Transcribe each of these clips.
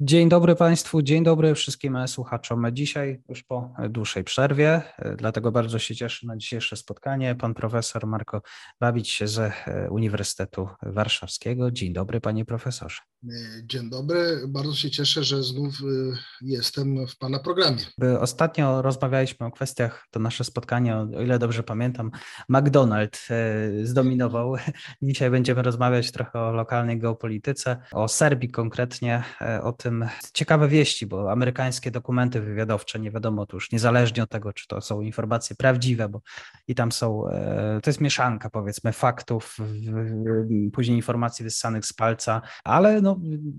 Dzień dobry Państwu, dzień dobry wszystkim słuchaczom. Dzisiaj już po dłuższej przerwie, dlatego bardzo się cieszę na dzisiejsze spotkanie. Pan profesor Marko Babić ze Uniwersytetu Warszawskiego. Dzień dobry Panie Profesorze. Dzień dobry, bardzo się cieszę, że znów y, jestem w Pana programie. Ostatnio rozmawialiśmy o kwestiach, to nasze spotkanie, o ile dobrze pamiętam, McDonald y, zdominował. Dzisiaj będziemy rozmawiać trochę o lokalnej geopolityce, o Serbii konkretnie, y, o tym ciekawe wieści, bo amerykańskie dokumenty wywiadowcze, nie wiadomo to już niezależnie od tego, czy to są informacje prawdziwe, bo i tam są, to jest mieszanka powiedzmy faktów, później informacji wyssanych z palca, ale no,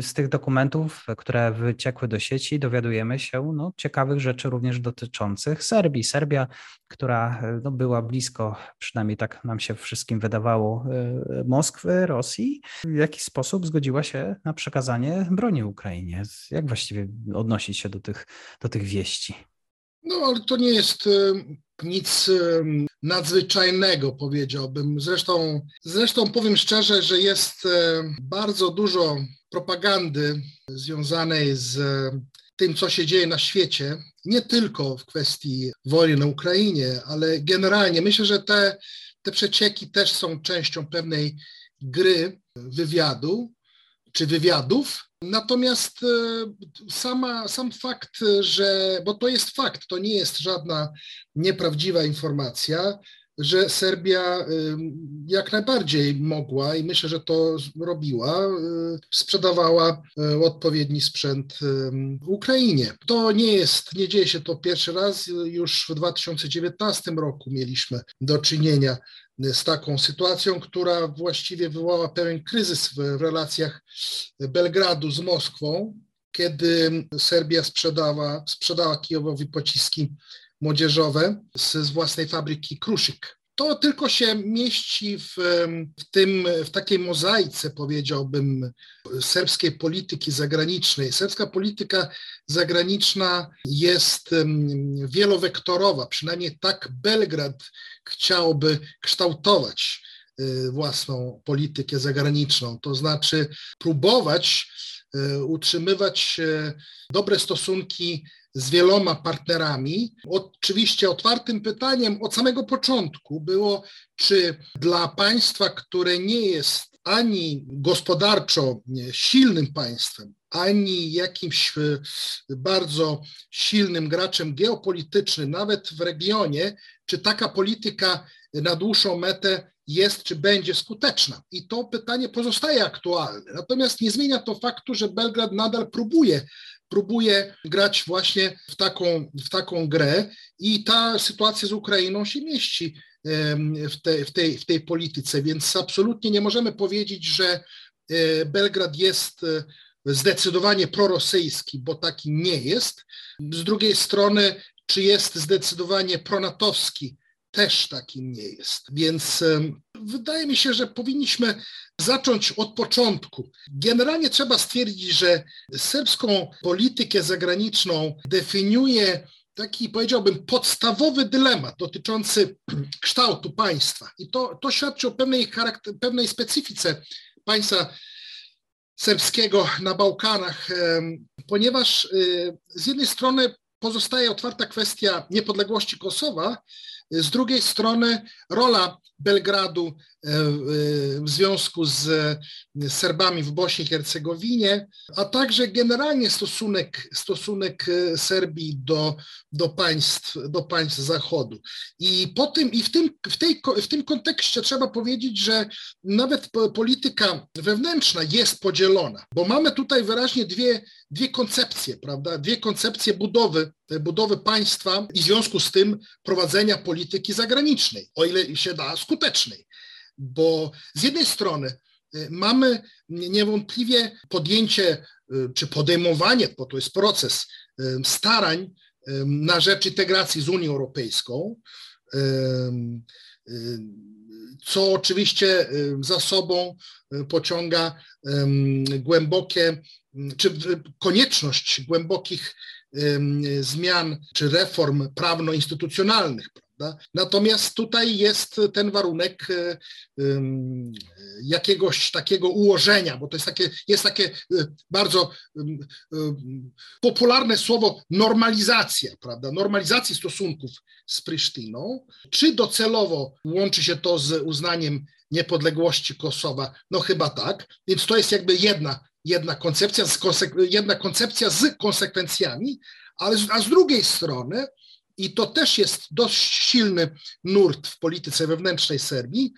z tych dokumentów, które wyciekły do sieci, dowiadujemy się no, ciekawych rzeczy również dotyczących Serbii. Serbia, która no, była blisko, przynajmniej tak nam się wszystkim wydawało, e, Moskwy, Rosji, w jakiś sposób zgodziła się na przekazanie broni Ukrainie. Jak właściwie odnosić się do tych, do tych wieści? No, ale to nie jest e, nic nadzwyczajnego, powiedziałbym. Zresztą, zresztą powiem szczerze, że jest bardzo dużo propagandy związanej z tym, co się dzieje na świecie, nie tylko w kwestii wojny na Ukrainie, ale generalnie myślę, że te, te przecieki też są częścią pewnej gry wywiadu czy wywiadów. Natomiast e, sama, sam fakt, że, bo to jest fakt, to nie jest żadna nieprawdziwa informacja, że Serbia jak najbardziej mogła i myślę, że to robiła, y, sprzedawała odpowiedni sprzęt Ukrainie. To nie jest, nie dzieje się to pierwszy raz, już w 2019 roku mieliśmy do czynienia z taką sytuacją, która właściwie wywołała pewien kryzys w relacjach Belgradu z Moskwą, kiedy Serbia sprzedała, sprzedała Kijowowi pociski młodzieżowe z, z własnej fabryki Kruszyk. To tylko się mieści w, w, tym, w takiej mozaice, powiedziałbym, serbskiej polityki zagranicznej. Serbska polityka zagraniczna jest wielowektorowa, przynajmniej tak Belgrad chciałby kształtować y, własną politykę zagraniczną, to znaczy próbować y, utrzymywać y, dobre stosunki z wieloma partnerami. Oczywiście otwartym pytaniem od samego początku było, czy dla państwa, które nie jest ani gospodarczo silnym państwem, ani jakimś e, bardzo silnym graczem geopolitycznym, nawet w regionie, czy taka polityka na dłuższą metę jest, czy będzie skuteczna. I to pytanie pozostaje aktualne. Natomiast nie zmienia to faktu, że Belgrad nadal próbuje próbuje grać właśnie w taką, w taką grę i ta sytuacja z Ukrainą się mieści w, te, w, tej, w tej polityce, więc absolutnie nie możemy powiedzieć, że e, Belgrad jest e, zdecydowanie prorosyjski, bo taki nie jest. Z drugiej strony, czy jest zdecydowanie pronatowski, też takim nie jest. Więc wydaje mi się, że powinniśmy zacząć od początku. Generalnie trzeba stwierdzić, że serbską politykę zagraniczną definiuje taki, powiedziałbym, podstawowy dylemat dotyczący kształtu państwa. I to, to świadczy o pewnej, charakter, pewnej specyfice państwa serbskiego na Bałkanach, ponieważ y, z jednej strony pozostaje otwarta kwestia niepodległości Kosowa, z drugiej strony rola Belgradu w związku z Serbami w Bośni i Hercegowinie, a także generalnie stosunek, stosunek e, Serbii do, do, państw, do państw Zachodu. I po tym, i w tym, w, tej, w tym kontekście trzeba powiedzieć, że nawet polityka wewnętrzna jest podzielona, bo mamy tutaj wyraźnie dwie, dwie koncepcje, prawda? Dwie koncepcje budowy budowy państwa i w związku z tym prowadzenia polityki zagranicznej, o ile się da skutecznej. Bo z jednej strony mamy niewątpliwie podjęcie czy podejmowanie, bo to jest proces starań na rzecz integracji z Unią Europejską, co oczywiście za sobą pociąga głębokie, czy konieczność głębokich zmian czy reform prawno-instytucjonalnych. Natomiast tutaj jest ten warunek e, jakiegoś takiego ułożenia, bo to jest takie, jest takie e, bardzo popularne słowo normalizacja, prawda? Normalizacji stosunków z Prysztyną. Czy docelowo łączy się to z uznaniem niepodległości Kosowa? No chyba tak. Więc to jest jakby jedna, jedna, koncepcja, z jedna koncepcja z konsekwencjami, ale a z drugiej strony i to też jest dość silny nurt w polityce wewnętrznej Serbii,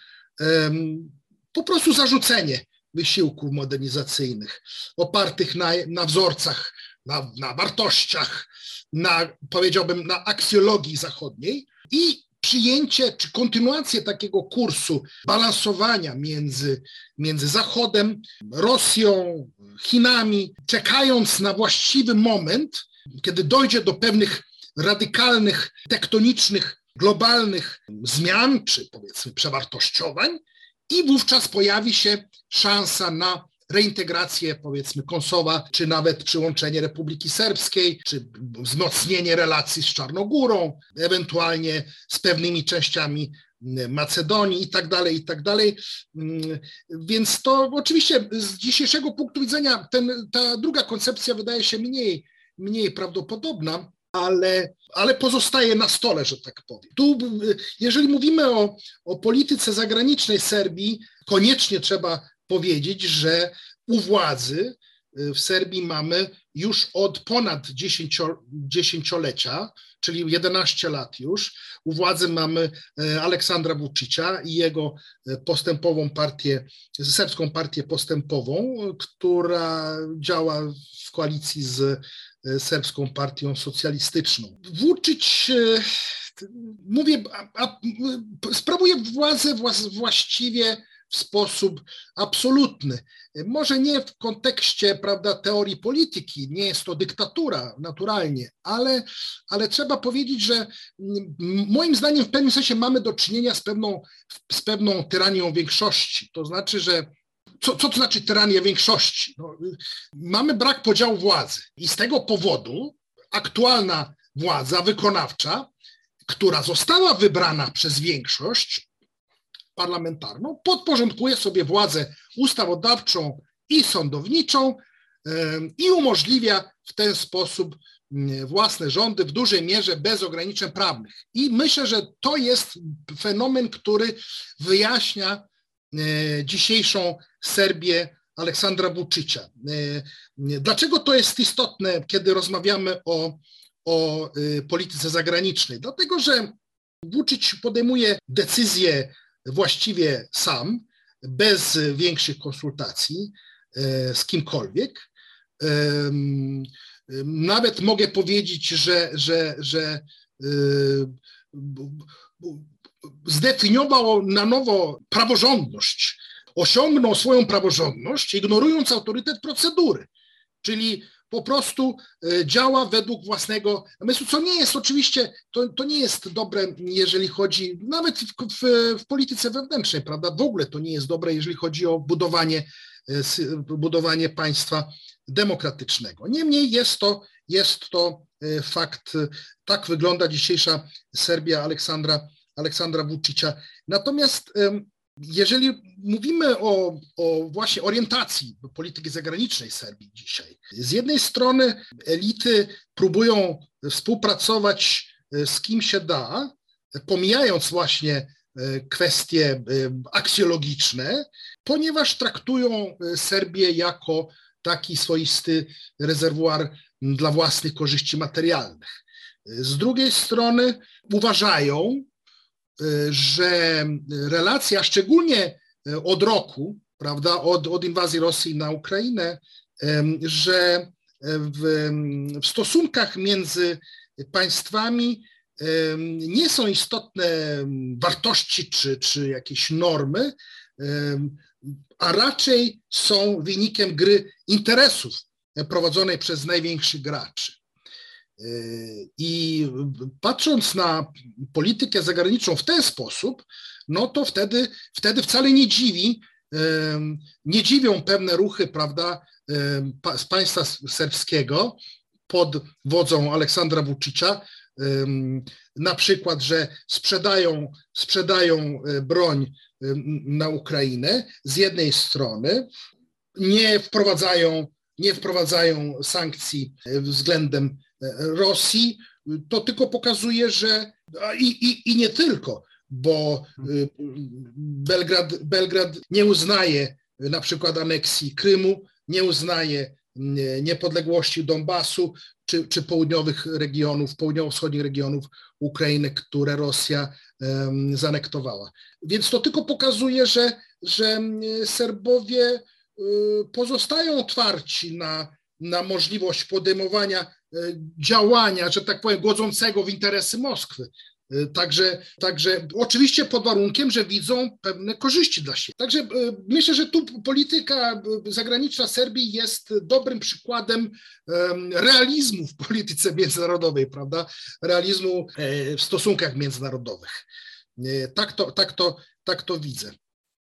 po prostu zarzucenie wysiłków modernizacyjnych opartych na, na wzorcach, na, na wartościach, na, powiedziałbym, na aksjologii zachodniej i przyjęcie czy kontynuację takiego kursu balansowania między, między Zachodem, Rosją, Chinami, czekając na właściwy moment, kiedy dojdzie do pewnych radykalnych, tektonicznych, globalnych zmian, czy powiedzmy przewartościowań, i wówczas pojawi się szansa na reintegrację powiedzmy Kosowa, czy nawet przyłączenie Republiki Serbskiej, czy wzmocnienie relacji z Czarnogórą, ewentualnie z pewnymi częściami Macedonii i tak dalej, i tak dalej. Więc to oczywiście z dzisiejszego punktu widzenia ten, ta druga koncepcja wydaje się mniej, mniej prawdopodobna, ale, ale pozostaje na stole, że tak powiem. Tu, jeżeli mówimy o, o polityce zagranicznej Serbii, koniecznie trzeba powiedzieć, że u władzy y, w Serbii mamy już od ponad dziesięciolecia, czyli 11 lat już, u władzy mamy y, Aleksandra Vučića i jego y, postępową partię, serbską partię postępową, która działa w koalicji z serbską partią socjalistyczną. Włóczyć, e, mówię, a, a, sprawuje władzę właściwie w sposób absolutny. Może nie w kontekście prawda, teorii polityki, nie jest to dyktatura naturalnie, ale, ale trzeba powiedzieć, że moim zdaniem w pewnym sensie mamy do czynienia z pewną, z pewną tyranią większości. To znaczy, że co, co to znaczy tyrania większości? No, mamy brak podziału władzy i z tego powodu aktualna władza wykonawcza, która została wybrana przez większość parlamentarną, podporządkuje sobie władzę ustawodawczą i sądowniczą i umożliwia w ten sposób własne rządy w dużej mierze bez ograniczeń prawnych. I myślę, że to jest fenomen, który wyjaśnia dzisiejszą Serbię Aleksandra Vučića. E, dlaczego to jest istotne, kiedy rozmawiamy o, o e, polityce zagranicznej? Dlatego, że Vučić podejmuje decyzje właściwie sam, bez większych konsultacji z kimkolwiek. Nawet mogę powiedzieć, że, że, że zdefiniował na nowo praworządność, osiągnął swoją praworządność, ignorując autorytet procedury, czyli po prostu e, działa według własnego namysłu, co nie jest oczywiście, to, to nie jest dobre, jeżeli chodzi, nawet w, w, w, polityce wewnętrznej, prawda, w ogóle to nie jest dobre, jeżeli chodzi o budowanie, e, budowanie państwa demokratycznego. Niemniej jest to, jest to e, fakt, tak wygląda dzisiejsza Serbia Aleksandra Aleksandra Vučića. Natomiast jeżeli mówimy o, o, właśnie orientacji polityki zagranicznej Serbii dzisiaj, z jednej strony elity próbują współpracować e, z kim się da, pomijając właśnie e, kwestie e, aksjologiczne, ponieważ traktują Serbię jako taki swoisty rezerwuar dla własnych korzyści materialnych. Z drugiej strony uważają, że relacja, szczególnie e, od roku, prawda, od, od inwazji Rosji na Ukrainę, że w, w stosunkach między, państwami nie są istotne wartości czy, czy jakieś normy, a raczej są wynikiem gry interesów prowadzonej przez największych graczy. I patrząc na politykę zagraniczną w ten sposób, no to wtedy, wtedy wcale nie dziwi, nie dziwią pewne ruchy, prawda, z państwa serbskiego pod wodzą Aleksandra Vučića, na przykład, że sprzedają, sprzedają e, broń na Ukrainę z jednej strony, nie wprowadzają, nie wprowadzają sankcji e, względem Rosji, to tylko pokazuje, że i, i, i nie tylko, bo Belgrad, Belgrad nie uznaje na przykład aneksji Krymu, nie uznaje niepodległości Donbasu czy, czy południowych regionów, południowo-wschodnich regionów Ukrainy, które Rosja zanektowała. Więc to tylko pokazuje, że, że Serbowie y, pozostają otwarci na, na możliwość podejmowania y, działania, że tak powiem, godzącego w interesy Moskwy. Y, także, także oczywiście pod warunkiem, że widzą pewne korzyści dla siebie. Także y, myślę, że tu polityka zagraniczna Serbii jest dobrym przykładem realizmu w polityce międzynarodowej, prawda? Realizmu e, w stosunkach międzynarodowych. Tak to, tak to, tak to widzę.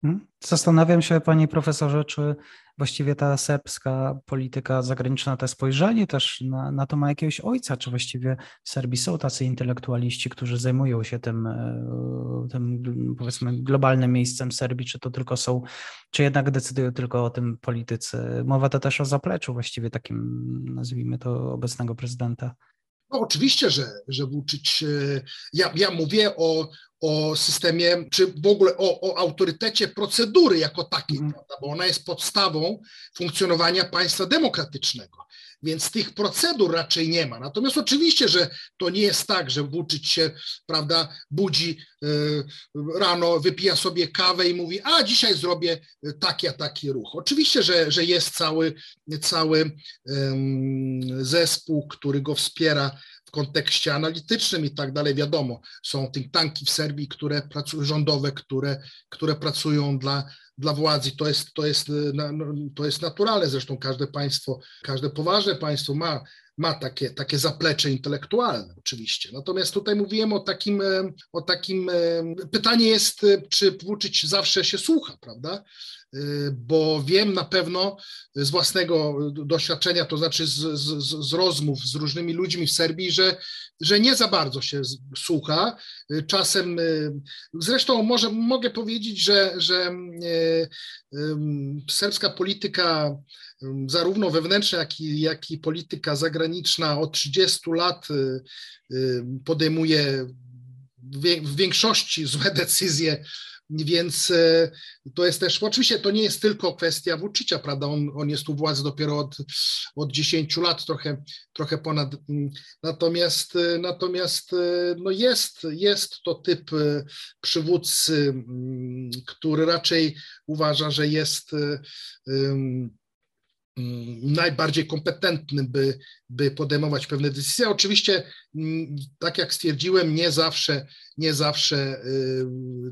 Hmm? Zastanawiam się, panie profesorze, czy właściwie ta serbska polityka zagraniczna, te spojrzenie też na, na to ma jakiegoś ojca, czy właściwie w Serbii są tacy intelektualiści, którzy zajmują się tym, e, tym powiedzmy globalnym miejscem Serbii, czy to tylko są, czy jednak decydują tylko o tym politycy. Mowa to też o zapleczu właściwie takim, nazwijmy to, obecnego prezydenta. No oczywiście, że, że Vucic, ja, ja mówię o, o systemie, czy w ogóle o, o autorytecie procedury jako takiej, mm. prawda? bo ona jest podstawą funkcjonowania państwa demokratycznego. Więc tych procedur raczej nie ma. Natomiast oczywiście, że to nie jest tak, że Vucic się, prawda, budzi y, rano, wypija sobie kawę i mówi, a dzisiaj zrobię taki, a taki ruch. Oczywiście, że, że jest cały, cały zespół, który go wspiera w kontekście analitycznym i tak dalej, wiadomo, są think tanki w Serbii, które pracują, rządowe, które, które pracują dla, dla władzy. To jest, to, jest, no, to jest naturalne, zresztą każde państwo, każde poważne państwo ma, ma takie, takie zaplecze intelektualne oczywiście. Natomiast tutaj mówiłem o takim, o takim, pytanie jest, czy Włóczyć zawsze się słucha, prawda? Bo wiem na pewno z własnego doświadczenia, to znaczy z, z, z, rozmów z różnymi ludźmi w Serbii, że, że nie za bardzo się słucha. Czasem, zresztą może, mogę powiedzieć, że, że serbska polityka, zarówno wewnętrzna, jak i, jak i polityka zagraniczna od 30 lat podejmuje w większości złe decyzje więc e, to jest też, oczywiście to nie jest tylko kwestia Vučića, prawda, on, on jest u władzy dopiero od, od 10 lat, trochę, trochę ponad, mm, natomiast, e, natomiast e, no jest, jest to typ przywódcy, mm, który raczej uważa, że jest Mm, najbardziej kompetentny, by, by podejmować pewne decyzje. Oczywiście, mm, tak jak stwierdziłem, nie zawsze, nie zawsze y,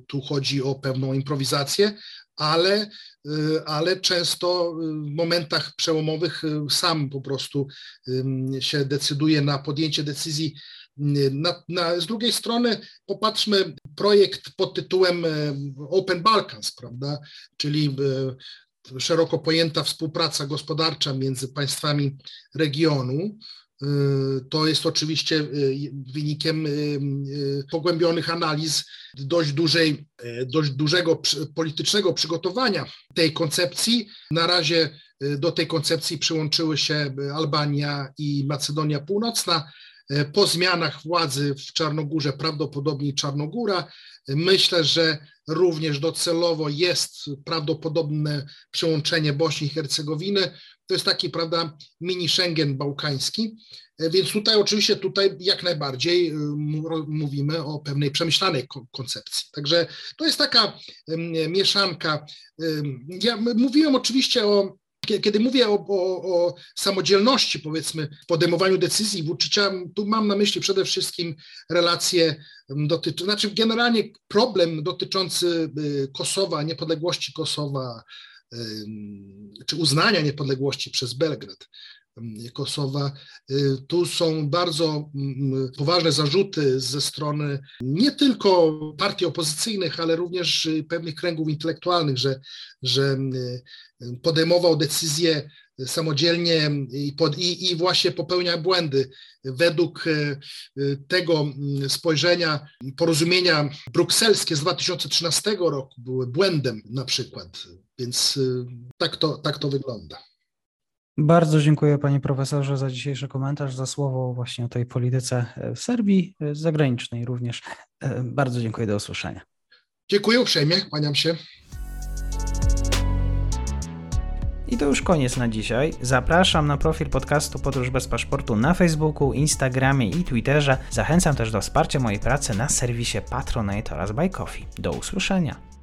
tu chodzi o pewną improwizację, ale, y, ale często w momentach przełomowych y, sam po prostu się decyduje na podjęcie decyzji. Na, na, z drugiej strony popatrzmy projekt pod tytułem Open Balkans, prawda? Czyli szeroko pojęta współpraca gospodarcza między państwami regionu. Y, to jest oczywiście y, wynikiem y, pogłębionych analiz dość, dużej, dość dużego politycznego przygotowania tej koncepcji. Na razie do tej koncepcji przyłączyły się Albania i Macedonia Północna. Po zmianach władzy w Czarnogórze, prawdopodobnie Czarnogóra, myślę, że również docelowo jest prawdopodobne przyłączenie Bośni i Hercegowiny. To jest taki, prawda, mini Schengen bałkański. Więc tutaj oczywiście tutaj jak najbardziej mówimy o pewnej przemyślanej koncepcji. Także to jest taka mieszanka. Ja mówiłem oczywiście o Kiedy mówię o, o, o samodzielności, powiedzmy, podejmowaniu decyzji Vučića, tu mam na myśli przede wszystkim relacje dotyczące, znaczy generalnie problem dotyczący y, Kosowa, niepodległości Kosowa, czy uznania niepodległości przez Belgrad. Kosowa. Y, tu są bardzo mm, poważne zarzuty ze strony nie tylko partii opozycyjnych, ale również pewnych kręgów intelektualnych, że, że y, podejmował decyzje samodzielnie i, pod, i, i, właśnie popełnia błędy. Według y, tego mm, spojrzenia porozumienia brukselskie z 2013 roku były błędem na przykład, więc tak to, tak to wygląda. Bardzo dziękuję panie profesorze za dzisiejszy komentarz, za słowo właśnie o tej polityce w Serbii, zagranicznej również. Bardzo dziękuję, do usłyszenia. Dziękuję uprzejmie, kłaniam się. I to już koniec na dzisiaj. Zapraszam na profil podcastu Podróż bez paszportu na Facebooku, Instagramie i Twitterze. Zachęcam też do wsparcia mojej pracy na serwisie Patronite oraz Buy Coffee. Do usłyszenia.